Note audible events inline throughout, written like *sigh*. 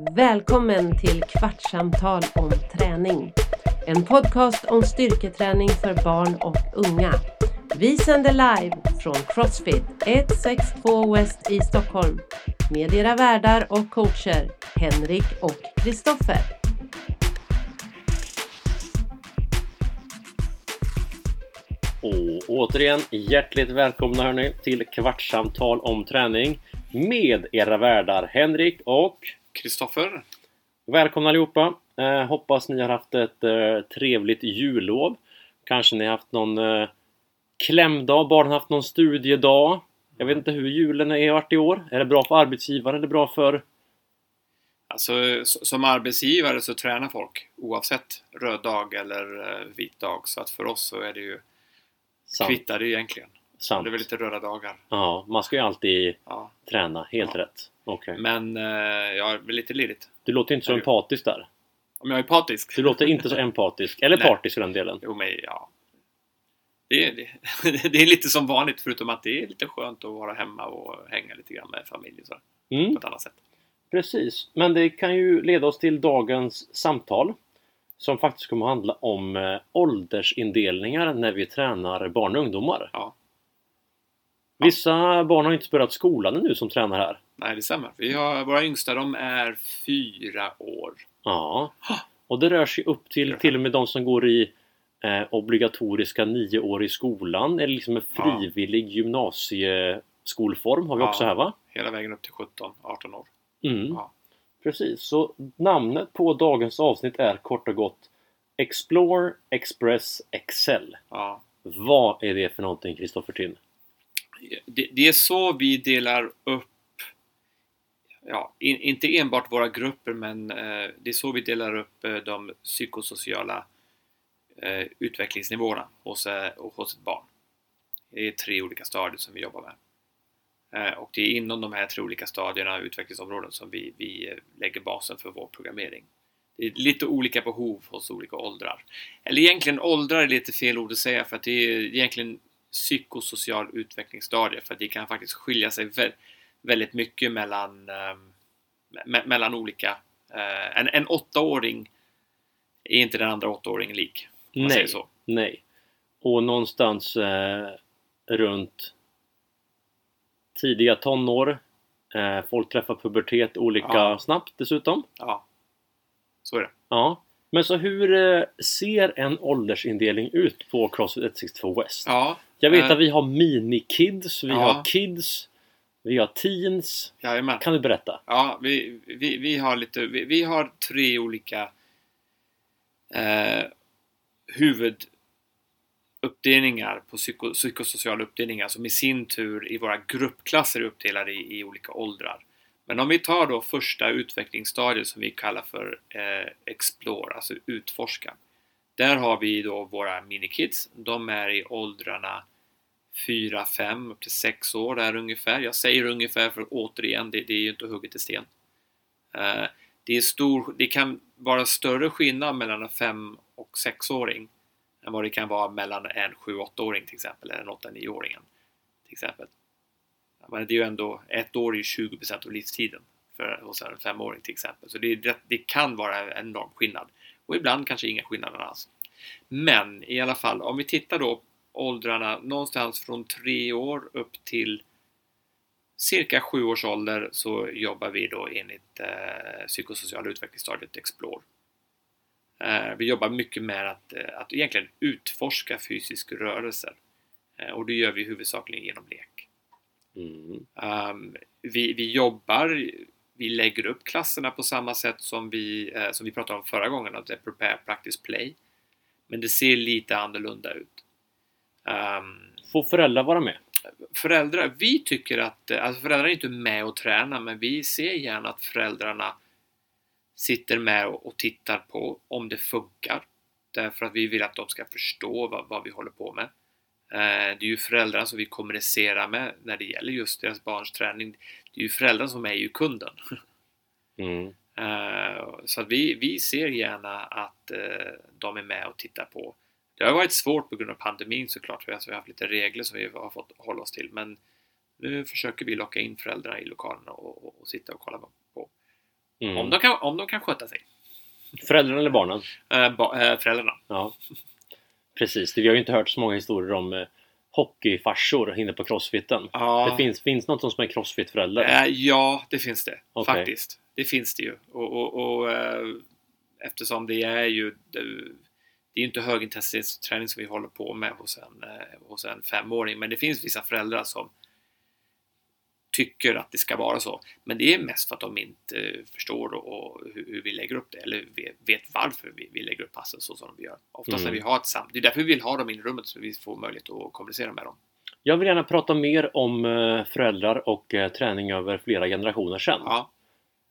Välkommen till Kvartssamtal om träning. En podcast om styrketräning för barn och unga. Vi sänder live från Crossfit 162 West i Stockholm med era värdar och coacher Henrik och Kristoffer. Och återigen hjärtligt välkomna hörni till Kvartssamtal om träning med era värdar Henrik och Kristoffer. Välkomna allihopa! Eh, hoppas ni har haft ett eh, trevligt jullov. Kanske ni har haft någon eh, klämdag, barnen har haft någon studiedag. Jag vet inte hur julen har varit i år. Är det bra för arbetsgivaren eller bra för... Alltså, som arbetsgivare så tränar folk oavsett röd dag eller eh, vit dag. Så att för oss så är det ju Sant. kvittar det egentligen. Sant. Det är väl lite röda dagar. Ja, man ska ju alltid Ja. träna. Helt Ja. rätt. Okej. Men eh, jag är lite lirigt. Du låter inte så Är du- empatisk där. Om jag är patisk? Du låter inte så *laughs* empatisk. Eller Nej. partisk för den delen. Jo, men ja. Det är, det, *laughs* det är lite som vanligt förutom att det är lite skönt att vara hemma och hänga lite grann med familj och så, Mm. på ett annat sätt. Precis, men det kan ju leda oss till dagens samtal som faktiskt kommer att handla om eh, åldersindelningar när vi tränar barn och ungdomar. Ja. Vissa barn har inte börjat skolan ännu som tränar här. Nej, det stämmer. Vi har, våra yngsta de är fyra år. Ja. Och det rör sig upp till till och med de som går i eh, obligatoriska nio år i skolan eller liksom en Ja. frivillig gymnasieskolform har vi Ja. också här va? Hela vägen upp till 17-18 år. Mm. Ja. Precis, så namnet på dagens avsnitt är kort och gott Explore Express Excel. Ja. Vad är det för någonting Kristoffer Tinn? Det, det är så vi delar upp Ja, in, inte enbart våra grupper men eh, det är så vi delar upp eh, de psykosociala eh, utvecklingsnivåerna hos, eh, hos ett barn. Det är tre olika stadier som vi jobbar med. Eh, och det är inom de här tre olika stadierna, utvecklingsområden, som vi, vi eh, lägger basen för vår programmering. Det är lite olika behov hos olika åldrar. Eller egentligen åldrar är lite fel ord att säga för att det är egentligen psykosocial utvecklingsstadie för att det kan faktiskt skilja sig vä- väldigt mycket mellan, ehm, me- mellan olika. eh, en, en åttaåring är inte den andra åttaåringen lik. Nej, nej. Och någonstans eh, runt tidiga tonår. Eh, folk träffar pubertet olika Ja. snabbt dessutom. Ja, så är det. Ja. Men så hur eh, ser en åldersindelning ut på Crossfit 162 West? Ja, Jag vet att vi har mini-kids, vi Ja. har kids, vi har teens. jajamän. Kan du berätta? Ja, vi, vi, vi har lite, vi, vi har tre olika eh, huvuduppdelningar på psyko, psykosociala uppdelningar som i sin tur i våra gruppklasser är uppdelade i, i olika åldrar. Men om vi tar då första utvecklingsstadiet som vi kallar för eh, Explore, alltså utforska. Där har vi då våra minikids. De är i åldrarna 4, 5 upp till 6 år där ungefär. Jag säger ungefär för återigen, det, det är ju inte hugget i sten. Eh, det, är stor, det kan vara större skillnad mellan en 5 och 6-åring än vad det kan vara mellan en 7-8-åring till exempel, eller en 8-9-åringen till exempel. Men det är ju ändå, ett år är ju 20% av livstiden för, hos en 5-åring till exempel. Så det, är det kan vara en enorm skillnad. Och ibland kanske inga skillnader alls. Men i alla fall, om vi tittar då åldrarna någonstans från 3 år upp till cirka 7 års ålder så jobbar vi då enligt eh, psykosociala utvecklingsstadiet Explore. Eh, vi jobbar mycket med att, eh, att egentligen utforska fysisk rörelse. Eh, och det gör vi huvudsakligen genom lek. Mm. Um, vi, vi jobbar, vi lägger upp klasserna på samma sätt som vi, eh, som vi pratade om förra gången, att det är prepare, practice, play. Men det ser lite annorlunda ut. Um, Får föräldrar vara med? föräldrar, vi tycker att, eh, alltså föräldrar är inte med och tränar, men vi ser gärna att föräldrarna sitter med och, och tittar på om det funkar. Därför att vi vill att de ska förstå vad, vad vi håller på med. Eh, det är ju föräldrarna som vi kommunicerar med när det gäller just deras barns träning. Det är ju föräldrarna som är ju kunden. Mm. Eh, Så att vi, vi ser gärna att eh, de är med och tittar på. Det har varit svårt på grund av pandemin såklart, för vi har haft lite regler som vi har fått hålla oss till. Men nu försöker vi locka in föräldrarna i lokalerna och, och, och sitta och kolla på. Mm. Om, de kan, om de kan sköta sig. Föräldrarna eller barnen? Eh, ba, eh, föräldrarna. Ja. Precis, vi har ju inte hört så många historier om hockeyfarsor inne på crossfiten. Ja, Det finns, finns något som är crossfit-förälder? eh, ja, det finns det. Okej. Faktiskt. Det finns det ju. Och, och, och eh, eftersom det är ju det, är inte högintensitetsträning som vi håller på med hos en, eh, hos en femåring. Men det finns vissa föräldrar som tycker att det ska vara så. Men det är mest för att de inte förstår och, hur, vi lägger upp det. Eller vet, varför vi, lägger upp passen så som vi gör. Oftast Mm. när vi har ett sam... Det är därför vi vill ha dem in i rummet så vi får möjlighet att kommunicera med dem. Jag vill gärna prata mer om eh, föräldrar och eh, träning över flera generationer sedan. Ja,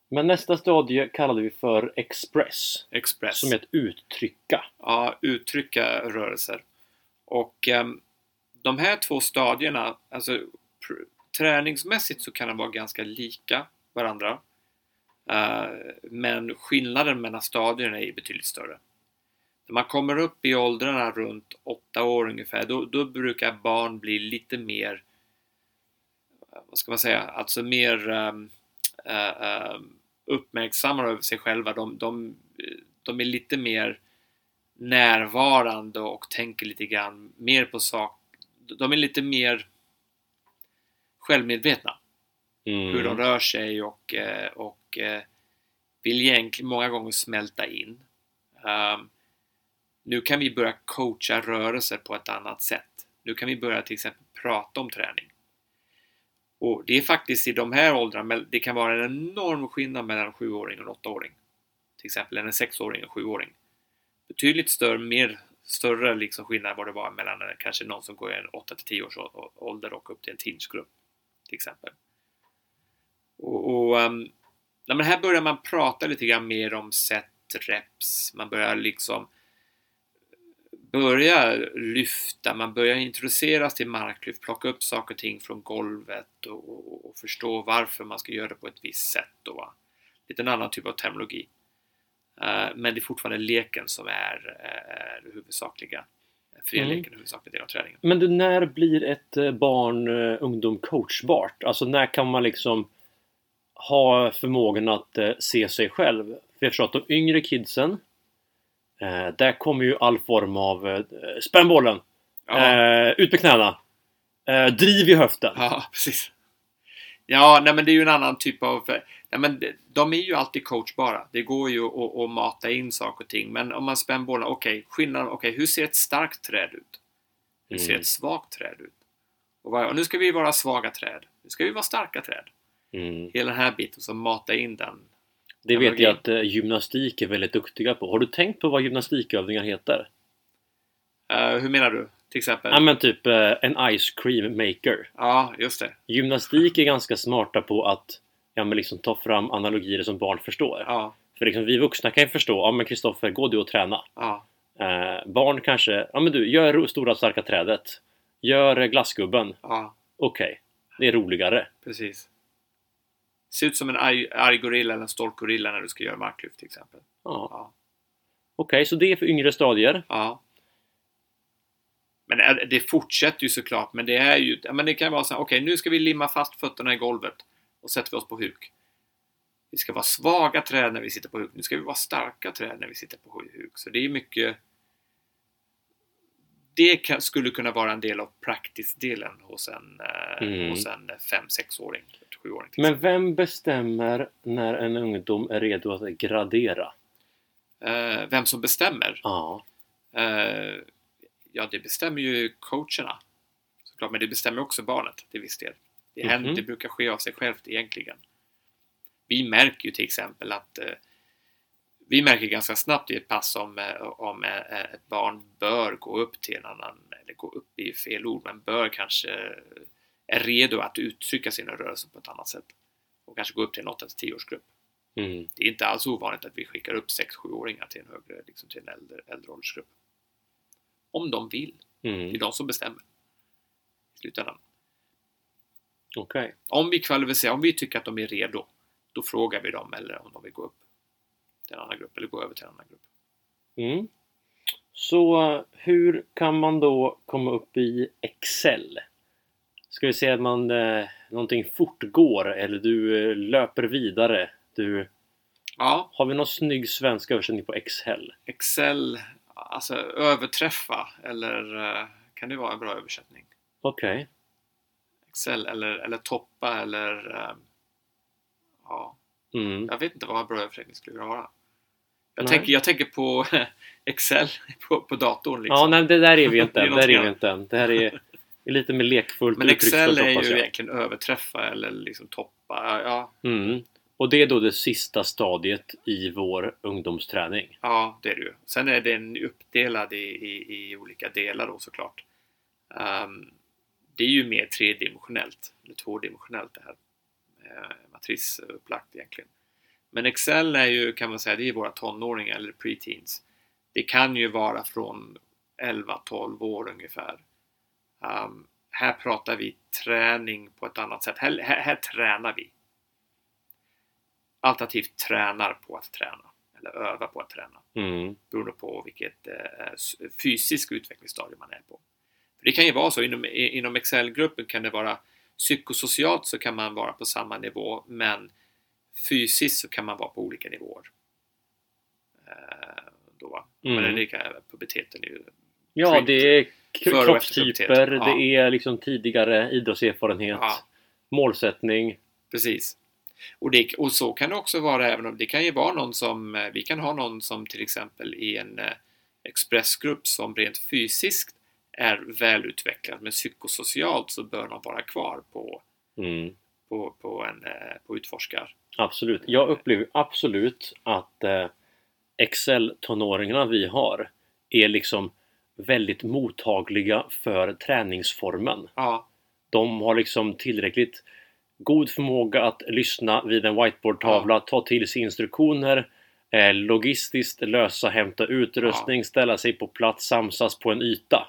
Men nästa stadie kallade vi för Express. Express. Som är ett uttrycka. ja, uttrycka rörelser. Och ehm, de här två stadierna, alltså träningsmässigt så kan de vara ganska lika varandra. Eh, men skillnaden mellan stadierna är betydligt större. När man kommer upp i åldrarna runt åtta år ungefär, då, då brukar barn bli lite mer, vad ska man säga, alltså mer um, uh, um, uppmärksamma över sig själva. De, de, de är lite mer närvarande och tänker lite grann mer på sak. De är lite mer självmedvetna Mm. hur de rör sig och, eh, och eh, vill egentligen många gånger smälta in. Ehm, nu kan vi börja coacha rörelser på ett annat sätt. Nu kan vi börja till exempel prata om träning. Och det är faktiskt i de här åldrarna, det kan vara en enorm skillnad mellan en sjuåring och en åttaåring. Till exempel en sexåring och en sjuåring. Betydligt större, mer större liksom skillnad vad det var mellan kanske någon som går i en 8 till 10 års ålder och upp till en teensgrupp. Till exempel. Och, och ehm, ja, men här börjar man prata lite grann mer om set reps. Man börjar liksom börja lyfta, man börjar introduceras till marklyft, plocka upp saker och ting från golvet och, och, och förstå varför man ska göra det på ett visst sätt. Då. Lite en annan typ av terminologi. Eh, men det är fortfarande leken som är, eh, är det huvudsakliga. Fria Mm. huvudsakliga del av träningen. Men du, när blir ett eh, barn, eh, ungdom coachbart? Alltså när kan man liksom ha förmågan att eh, se sig själv? För jag förstår att de yngre kidsen där kommer ju all form av eh, spänn bollen, Ja, ut med knäna, driv i höften. ja precis. Ja, nej men det är ju en annan typ av... Nej men de- är ju alltid coachbara. Det går ju att, att mata in saker och ting. Men om man spänner bollen, okej, skillnaden, okej, hur ser ett starkt träd ut? Hur ser Mm. ett svagt träd ut? Och, vad, och nu ska vi vara svaga träd. Nu ska vi vara starka träd. Mm. Hela den här biten, så mata in den. Det vet jag Terminologi. att eh, gymnastik är väldigt duktiga på. Har du tänkt på vad gymnastikövningar heter? Eh, hur menar du? Till exempel? Ja men typ eh, en ice cream maker. Ja, just det. Gymnastik är ganska smarta på att ja, men liksom ta fram analogier som barn förstår. Ja, För liksom, vi vuxna kan ju förstå, ja men Kristoffer, gå du och träna. ja, Eh, barn kanske, ja men du, gör stora starka trädet. Gör eh, glassgubben. ja, Okej, det är roligare. precis. Ser ut som en arg, arg gorilla eller en stolt gorilla när du ska göra marklyft till exempel. Ja. Ja. Okej, så det är för yngre stadier. Ja. Men det- det fortsätter ju såklart, men det är ju, men det kan vara så här, okej nu ska vi limma fast fötterna i golvet och sätter vi oss på huk. Vi ska vara svaga träd när vi sitter på huk, nu ska vi vara starka träd när vi sitter på huk. Så det är mycket det skulle kunna vara en del av practice-delen hos en, eh, Mm. hos en 5-6-åring, 7-åring. Men vem bestämmer när en ungdom är redo att gradera? Eh, vem som bestämmer? Ja. Eh, ja, det bestämmer ju coacherna. Såklart, men det bestämmer också barnet till viss del. Det, Mhm. händer, det brukar ske av sig självt egentligen. Vi märker ju till exempel att eh, vi märker ganska snabbt i ett pass om, eh, om eh, ett barn bör gå upp till en annan, eller gå upp i fel ord, men bör kanske är redo att uttrycka sina rörelser på ett annat sätt. Och kanske gå upp till en 8-10 årsgrupp. Mm. Det är inte alls ovanligt att vi skickar upp 6-7-åringar till en högre, liksom till en äldre, äldre åldersgrupp. Om de vill. Det är Mm. de som bestämmer. I slutändan. Okej. Om vi kvalificerar, om vi tycker att de är redo, då frågar vi dem eller om de vill gå upp till en annan grupp eller gå över till en annan grupp. Mm. Så hur kan man då komma upp i Excel? Ska vi säga att man eh, någonting fortgår eller du eh, löper vidare? Du Ja, Har vi någon snygg svensk översättning på Excel? Excel, alltså överträffa eller eh, kan det vara en bra översättning? Okej. Excel eller, eller toppa eller eh, ja, Mm. jag vet inte vad bra översättning skulle vara. Jag, tänker, jag tänker på *laughs* Excel *laughs* på, på datorn liksom. Ja, nej, det där är vi *laughs* inte Det är än. något Där är vi inte än. Det här är är lite mer lekfullt Men Excel är ju egentligen överträffa eller liksom toppa. Ja, Mm. Och det är då det sista stadiet i vår ungdomsträning. ja det är det ju. Sen är den uppdelad i, i, i olika delar då såklart. Ehm, det är ju mer tredimensionellt, eller tvådimensionellt det här. Uh, matrisupplagt egentligen. Men Excel är ju, kan man säga, det är våra tonåringar eller preteens. Det kan ju vara från 11-12 år ungefär. Ehm, här pratar vi träning på ett annat sätt. Här, här, här tränar vi. Alternativt tränar på att träna. Eller övar på att träna. Mm. Beroende på vilket eh, fysisk utvecklingsstadie man är på. För det kan ju vara så, inom, inom Excel-gruppen kan det vara psykosocialt så kan man vara på samma nivå men fysiskt så kan man vara på olika nivåer. Eh, då, va? Mm. Men det kan puberteten är ju Ja, det är kroppstyper. Ja. det är liksom tidigare idrottserfarenhet, Ja. målsättning. Precis. Och, det, och så kan det också vara även om det kan ju vara någon som, eh, vi kan ha någon som till exempel i en eh, expressgrupp som rent fysiskt är välutvecklad men psykosocialt så bör de vara kvar på, Mm. på, på, en, eh, på utforskar. Absolut. Jag upplever absolut att eh, Excel-tonåringarna vi har är liksom väldigt mottagliga för träningsformen. Ja, De har liksom tillräckligt god förmåga att lyssna vid en whiteboardtavla, ta till sig instruktioner, eh, logistiskt lösa, hämta utrustning, ställa sig på plats, samsas på en yta.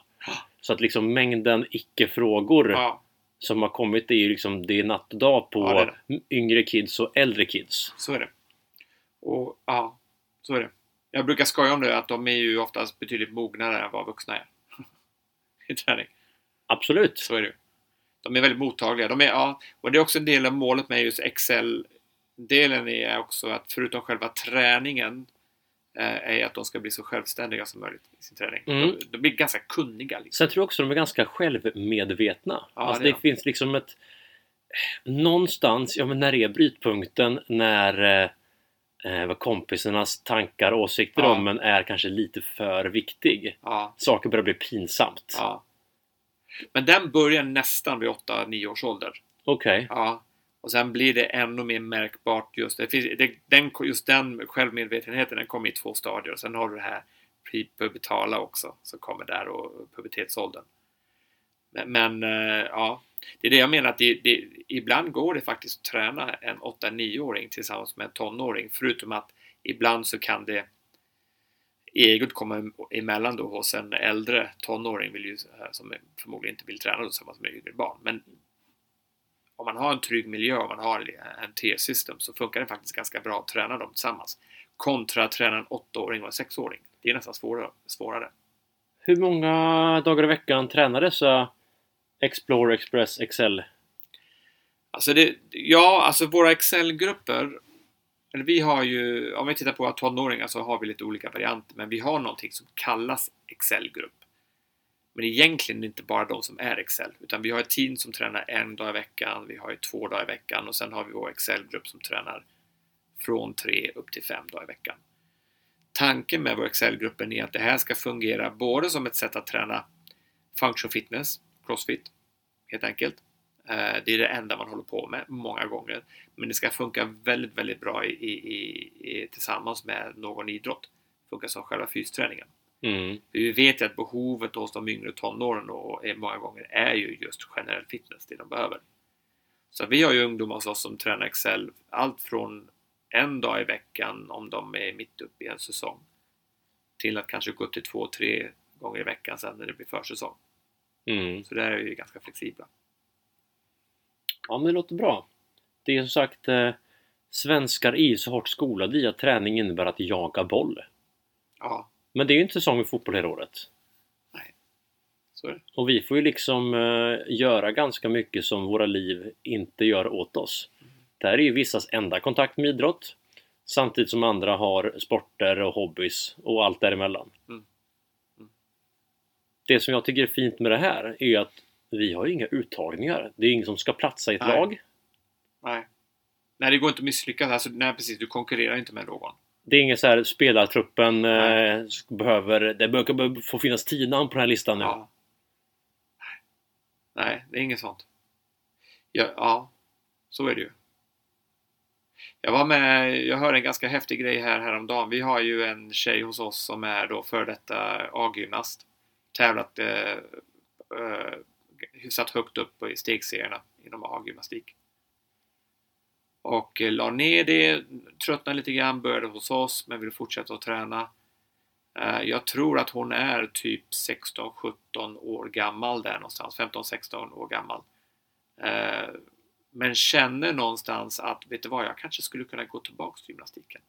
Så att liksom mängden icke-frågor ja, som har kommit är ju liksom det är natt och dag på Ja, det är yngre kids och äldre kids. så är det. Och ja, så är det. Jag brukar skoja om det att de är ju oftast betydligt mognare än vad vuxna är. *laughs* I träning. Absolut. Så är det. De är väldigt mottagliga. De är, ja, och det är också en del av målet med just Excel-delen är också att förutom själva träningen är att de ska bli så självständiga som möjligt i sin träning. Mm. De, de blir ganska kunniga. Liksom. Sen tror jag också de är ganska självmedvetna. Ja, alltså det det finns liksom ett... Någonstans, ja men när är brytpunkten? När eh, eh, vad kompisarnas tankar och åsikter Ja. om en är kanske lite för viktig. Ja, Saker börjar bli pinsamt. ja. Men den börjar nästan vid 8-9 års ålder. Okej. Ja. Och sen blir det ännu mer märkbart just det. finns, det den, just den självmedvetenheten den kommer i två stadier. Och sen har du det här prepubertala också som kommer där och pubertetsåldern. Men, men eh, ja, det är det jag menar att det, det, ibland går det faktiskt att träna en 8-9-åring tillsammans med en tonåring. Förutom att ibland så kan det egot komma emellan då hos en äldre tonåring vill ju, eh, som förmodligen inte vill träna tillsammans med yngre barn. Men om man har en trygg miljö och man har en TR-system så funkar det faktiskt ganska bra att träna dem tillsammans. Kontra att träna en 8-åring och en 6-åring. Det är nästan svårare. svårare. Hur många dagar i veckan tränar dessa Explore, Express, Excel? Alltså det, ja, alltså våra Excel-grupper eller vi har ju, om vi tittar på tonåringar så har vi lite olika varianter men vi har någonting som kallas Excel-grupp. Men egentligen är det inte bara de som är Excel utan vi har ett team som tränar en dag i veckan, vi har ju två dagar i veckan och sen har vi vår Excel-grupp som tränar från tre upp till fem dagar i veckan. Tanken med vår Excel-gruppen är att det här ska fungera både som ett sätt att träna function fitness, crossfit, helt enkelt. Eh, det är det enda man håller på med många gånger. Men det ska funka väldigt, väldigt bra i, i, i, i, tillsammans med någon idrott. Funkar som själva fysträningen. Mm. Vi vet ju att behovet hos de yngre tonåren och många gånger är ju just generell fitness, det de behöver. Så vi har ju ungdomar hos oss som tränar Excel allt från en dag i veckan om de är mitt uppe i en säsong till att kanske gå upp till två, tre gånger i veckan sen när det blir försäsong. Mm. Så där är vi ganska flexibla. Ja, men det låter bra. Det är som sagt eh, Svenskar är så hårt skolade i att träning innebär att jaga boll. Ja, Men det är ju inte säsong med fotboll hela året. så är det. Och vi får ju liksom eh, göra ganska mycket som våra liv inte gör åt oss. Det här är ju vissas enda kontakt med idrott. Samtidigt som andra har sporter och hobbys och allt däremellan. Mm. Mm. Det som jag tycker är fint med det här är att vi har inga uttagningar. Det är ingen som ska platsa i ett Nej. lag. Nej. Nej, det går inte att misslyckas. Alltså, nej, precis. Du konkurrerar inte med någon. Det är ingen så här spelartruppen eh, behöver... Det bör, bör få finnas tio namn på den här listan nu. Ja. Nej, det är inget sånt. Ja, ja, så är det ju. Jag var med, jag hörde en ganska häftig grej här häromdagen. Vi har ju en tjej hos oss som är då för detta A-gymnast. Tävlat eh, eh, hyfsat högt upp i stegserierna inom A-gymnastik. Och eh, la ner det, tröttnade lite grann, började hos oss men vill fortsätta att träna. Eh, Jag tror att hon är typ 16-17 år gammal där någonstans, 15-16 år gammal. Eh, Men känner någonstans att, vet du vad, jag kanske skulle kunna gå tillbaks till gymnastiken.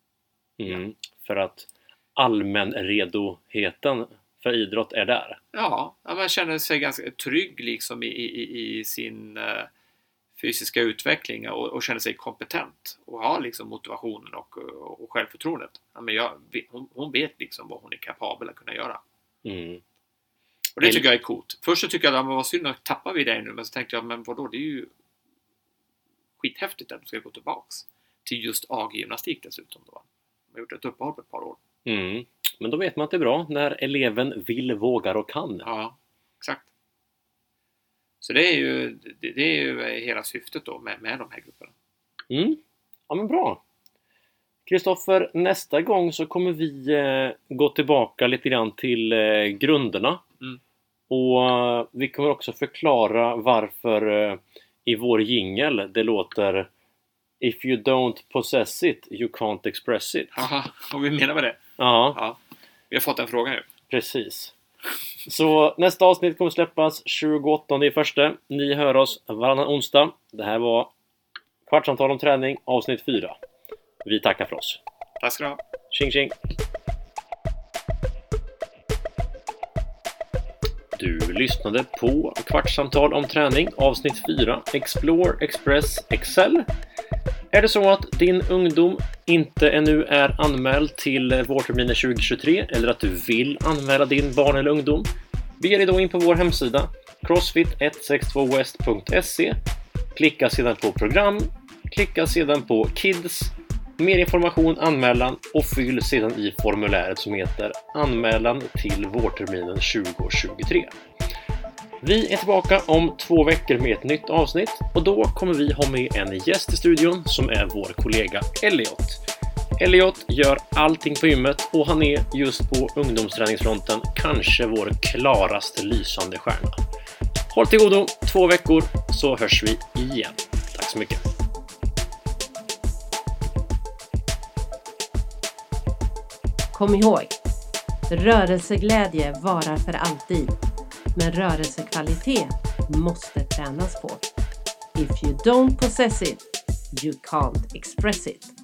Mm, för att allmänredoheten för idrott är där. Ja, man känner sig ganska trygg liksom i, i, i sin fysiska utveckling och, och känner sig kompetent och har liksom motivationen och, och självförtroendet. Ja, men jag, hon, hon vet liksom vad hon är kapabel att kunna göra. Mm. Och det tycker jag är coolt. Först så tycker jag att det var synd att tappar vi det nu, men så tänkte jag, men vadå, det är ju skithäftigt att de ska gå tillbaks till just AG-gymnastik dessutom. Då. De har gjort ett uppehåll på ett par år. Mm. Men då vet man att det är bra när eleven vill, vågar och kan. Ja, exakt. Så det är ju, det, är ju hela syftet då med, med de här grupperna. Mm. Ja men bra! Kristoffer, nästa gång så kommer vi eh, gå tillbaka lite grann till eh, grunderna. Mm. Och eh, vi kommer också förklara varför eh, i vår jingel det låter If you don't possess it, you can't express it. Haha, och vi menar med det? Ja, Ja. Vi har fått den frågan ju. precis. Så nästa avsnitt kommer släppas 28 i första. Ni hör oss varannan onsdag. Det här var Kvartsamtal om träning, avsnitt 4. Vi tackar för oss. Tack ska du ha. Tjing tjing! Du lyssnade på Kvartssamtal om träning avsnitt 4 Explore, Express, Excel. Är det så att din ungdom inte ännu är anmäld till vårterminen 2023 eller att du vill anmäla din barn eller ungdom? Bege dig då in på vår hemsida crossfit162west.se Klicka sedan på program, klicka sedan på Kids Mer information, anmälan och fyll sedan i formuläret som heter Anmälan till vårterminen 2023. Vi är tillbaka om två veckor med ett nytt avsnitt och då kommer vi ha med en gäst i studion som är vår kollega Elliot. Elliot gör allting på gymmet och han är just på ungdomsträningsfronten kanske vår klaraste lysande stjärna. Håll till godo två veckor så hörs vi igen. Tack så mycket! Kom ihåg, rörelseglädje varar för alltid. Men rörelsekvalitet måste tränas på. If you don't possess it, you can't express it.